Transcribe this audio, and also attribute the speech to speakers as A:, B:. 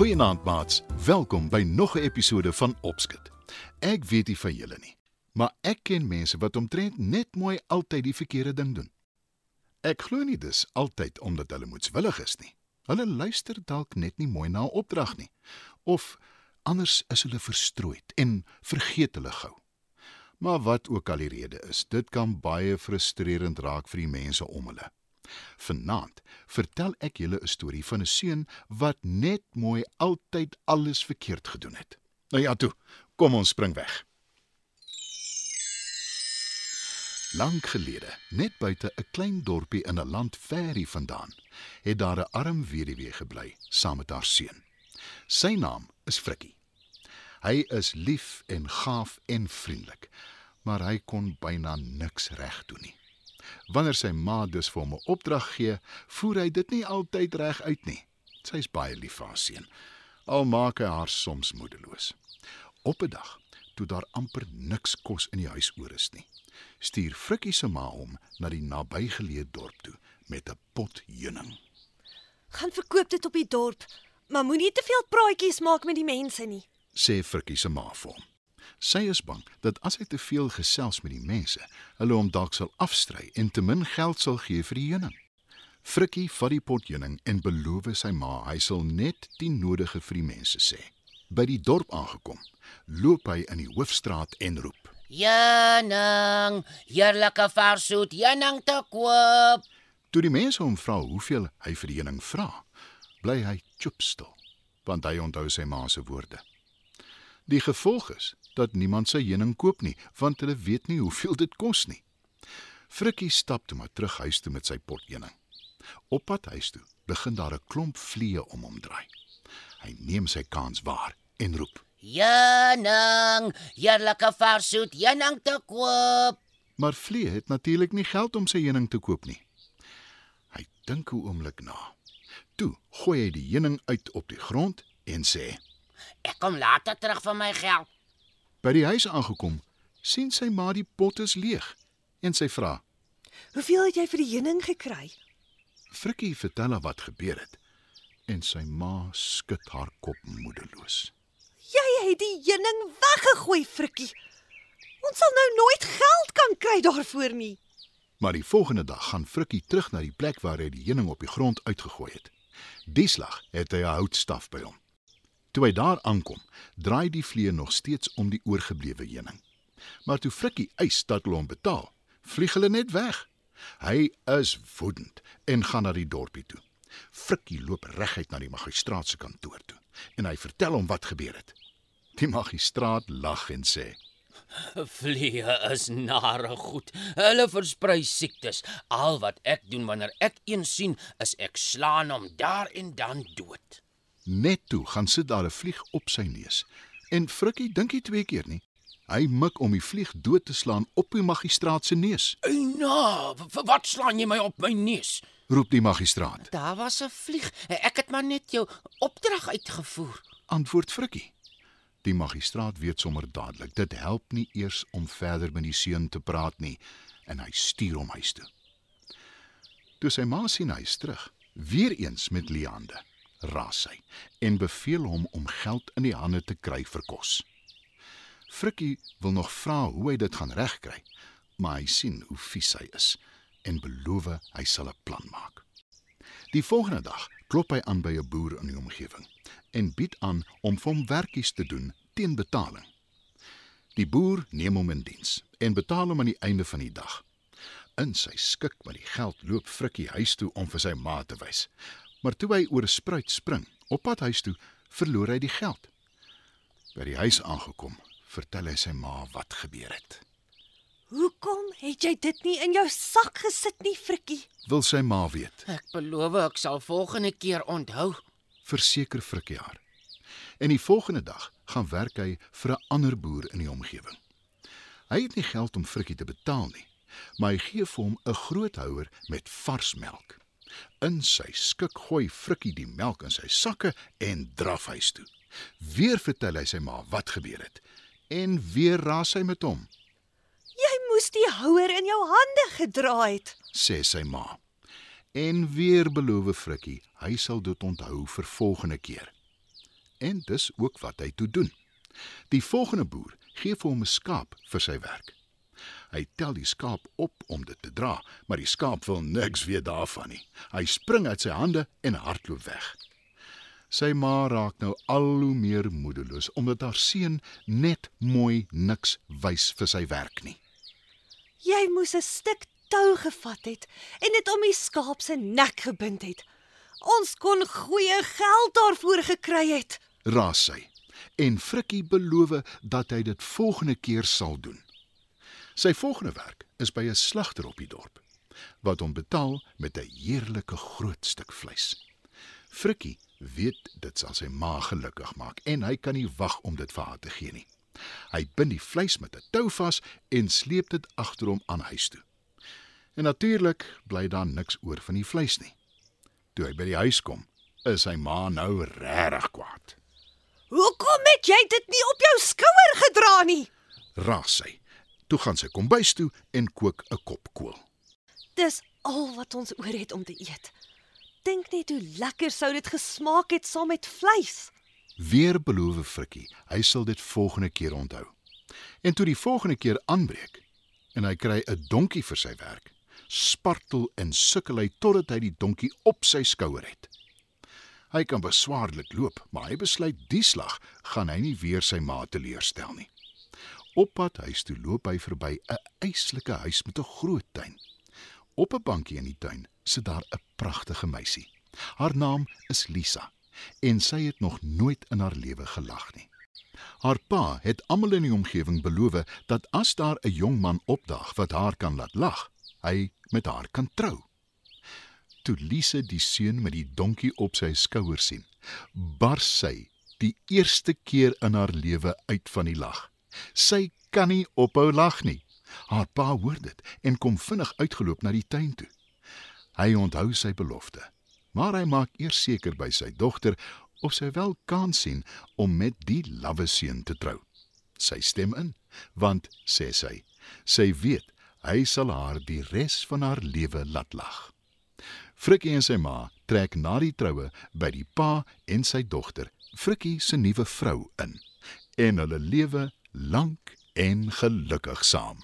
A: Goeienaand maats, welkom by nog 'n episode van Opskit. Ek weet nie van julle nie, maar ek ken mense wat omtrent net mooi altyd die verkeerde ding doen. Ek glo nie dis altyd omdat hulle moetswillig is nie. Hulle luister dalk net nie mooi na 'n opdrag nie of anders is hulle verstrooid en vergeet hulle gou. Maar wat ook al die rede is, dit kan baie frustrerend raak vir die mense om hulle. Vanaand vertel ek julle 'n storie van 'n seun wat net mooi altyd alles verkeerd gedoen het. Nou ja toe, kom ons spring weg. Lank gelede, net buite 'n klein dorpie in 'n land ver hier vandaan, het daar 'n arm weduwee gebly saam met haar seun. Sy naam is Frikkie. Hy is lief en gaaf en vriendelik, maar hy kon byna niks reg doen nie. Wanneer sy ma dus vir hom 'n opdrag gee, voer hy dit nie altyd reg uit nie. Sy is baie lief vir haar seun, al maak hy haar soms moedeloos. Op 'n dag, toe daar amper niks kos in die huis oor is nie, stuur Frikkie se ma hom na die nabygeleë dorp toe met 'n pot heuning.
B: Gaan verkoop dit op die dorp, maar moenie te veel praatjies maak met die mense nie.
A: sê Frikkie se ma vir hom. Sy is bang dat as hy te veel gesels met die mense, hulle hom dalk sal afstry en te min geld sal gee vir die heuning. Frikkie vat die pot heuning en beloof sy ma hy sal net die nodige vir die mense sê. By die dorp aangekom, loop hy in die hoofstraat en roep:
C: Jenning, heerlike verssoet jenning te koop.
A: Toe die mense hom vra hoeveel hy vir die heuning vra, bly hy choopstil, want hy onthou sy ma se woorde. Die gevolg is dat niemand sy heuning koop nie, want hulle weet nie hoeveel dit kos nie. Frikkie stap toe maar terug huis toe met sy pot heuning. Op pad huis toe, begin daar 'n klomp vliee om hom draai. Hy neem sy kans waar en roep:
C: Jenning, heerlike verssoet jenning te koop.
A: Maar vliee het natuurlik nie geld om sy heuning te koop nie. Hy dink 'n oomblik na. Toe gooi hy die heuning uit op die grond en sê:
C: Ek kom later terug vir my geld.
A: By die huis aangekom, sien sy ma die pot is leeg en sy vra:
B: Hoeveel het jy vir die heuning gekry?
A: Frikkie vertel haar wat gebeur het en sy ma skud haar kop moedeloos.
B: Jy het die heuning weggegooi, Frikkie. Ons sal nou nooit geld kan kry daarvoor nie.
A: Maar die volgende dag gaan Frikkie terug na die plek waar hy die heuning op die grond uitgegooi het. Die slag het hy 'n houtstaf by hom. Toe hy daar aankom, draai die vliee nog steeds om die oorgeblewe heuning. Maar toe Frikkie eis dat hulle hom betaal, vlieg hulle net weg. Hy is woedend en gaan na die dorpie toe. Frikkie loop reguit na die magistraat se kantoor toe en hy vertel hom wat gebeur het. Die magistraat lag en sê:
C: Vliee is nare goed. Hulle versprei siektes. Al wat ek doen wanneer ek een sien, is ek slaan hom daar en dan dood.
A: Net toe gaan sit daar 'n vlieg op sy neus. En Frikkie dink nie twee keer nie. Hy mik om die vlieg dood te slaan op die magistraat se neus,
C: Eina, vir wat slaan jy my op my neus?
A: Roep die magistraat.
C: Daar was 'n vlieg. Ek het maar net jou opdrag uitgevoer.
A: Antwoord Frikkie. Die magistraat weet sommer dadelik dit help nie eers om verder met die seun te praat nie en hy stuur hom huis toe. Toe sy ma sien hy is terug, weer eens met Leande, raas sy en beveel hom om geld in die hande te kry vir kos. Frikkie wil nog vra hoe hy dit gaan regkry, maar hy sien hoe vies hy is en beloof hy sal 'n plan maak. Die volgende dag klop hy aan by 'n boer in die omgewing en bied aan om vir hom werkies te doen teen betaling. Die boer neem hom in diens en betaal hom aan die einde van die dag. In sy skik met die geld loop Frikkie huis toe om vir sy ma te wys. Maar toe hy oor 'n spruit spring, op pad huis toe, verloor hy die geld. By die huis aangekom, vertel hy sy ma wat gebeur het.
B: Hoekom het jy dit nie in jou sak gesit nie, Frikkie?
A: Wil sy ma weet,
C: Ek beloof ek sal volgende keer onthou.
A: verseker Frikkie haar. En die volgende dag gaan werk hy vir 'n ander boer in die omgewing. Hy het nie geld om Frikkie te betaal nie, maar hy gee vir hom 'n groot houer met vars melk. In sy skik gooi Frikkie die melk in sy sakke en draf huis toe. Weer vertel hy sy ma wat gebeur het en weer raas hy met hom,
B: moes die houer in jou hande gedra het.
A: sê sy ma. En weer beloof Frikkie hy sal dit onthou vir volgende keer. En dis ook wat hy toe doen. Die volgende boer gee vir hom 'n skaap vir sy werk. Hy tel die skaap op om dit te dra, maar die skaap wil niks weet daarvan nie. Hy spring uit sy hande en hardloop weg. Sy ma raak nou al hoe meer moedeloos omdat haar seun net mooi niks wys vir sy werk nie.
B: Jy moes 'n stuk tou gevat het en dit om die skaap se nek gebind het. Ons kon goeie geld daarvoor gekry het.
A: Raas sy. En Frikkie beloof dat hy dit volgende keer sal doen. Sy volgende werk is by 'n slagter op die dorp wat hom betaal met 'n heerlike groot stuk vleis. Frikkie weet dit sal sy ma gelukkig maak en hy kan nie wag om dit vir haar te gee nie. Hy bind die vleis met 'n tou vas en sleep dit agter hom aan huis toe. En natuurlik bly daar niks oor van die vleis nie. Toe hy by die huis kom, is sy ma nou regtig kwaad.
B: Hoekom het jy dit nie op jou skouer gedra nie?
A: Raas sy. Toe gaan sy kombuis toe en kook 'n kop kool.
B: Dis al wat ons oor het om te eet. Dink net hoe lekker sou dit gesmaak het saam met vleis.
A: Weer beloof Frikkie, hy sal dit volgende keer onthou. En toe die volgende keer aanbreek en hy kry 'n donkie vir sy werk, spartel en sukkel hy totdat hy die donkie op sy skouer het. Hy kan beswaarlik loop, maar hy besluit die slag gaan hy nie weer sy ma teleurstel nie. Op pad huis toe loop hy verby 'n eislike huis met 'n groot tuin. Op 'n bankie in die tuin sit daar 'n pragtige meisie. Haar naam is Lisa en sy het nog nooit in haar lewe gelag nie. Haar pa het almal in die omgewing beloof dat as daar 'n jong man opdaag wat haar kan laat lag, hy met haar kan trou. Toe Lise die seun met die donkie op sy skouer sien, bars sy die eerste keer in haar lewe uit van die lag. Sy kan nie ophou lag nie. Haar pa hoor dit en kom vinnig uitgeloop na die tuin toe. Hy onthou sy belofte, maar hy maak eers seker by sy dogter of sy wel kan sien om met die lawwe seun te trou. Sy stem in, want sê sy, sy weet hy sal haar die res van haar lewe laat lag. Frikkie en sy ma trek na die troue by die pa en sy dogter, Frikkie se nuwe vrou in en hulle lewe lank en gelukkig saam.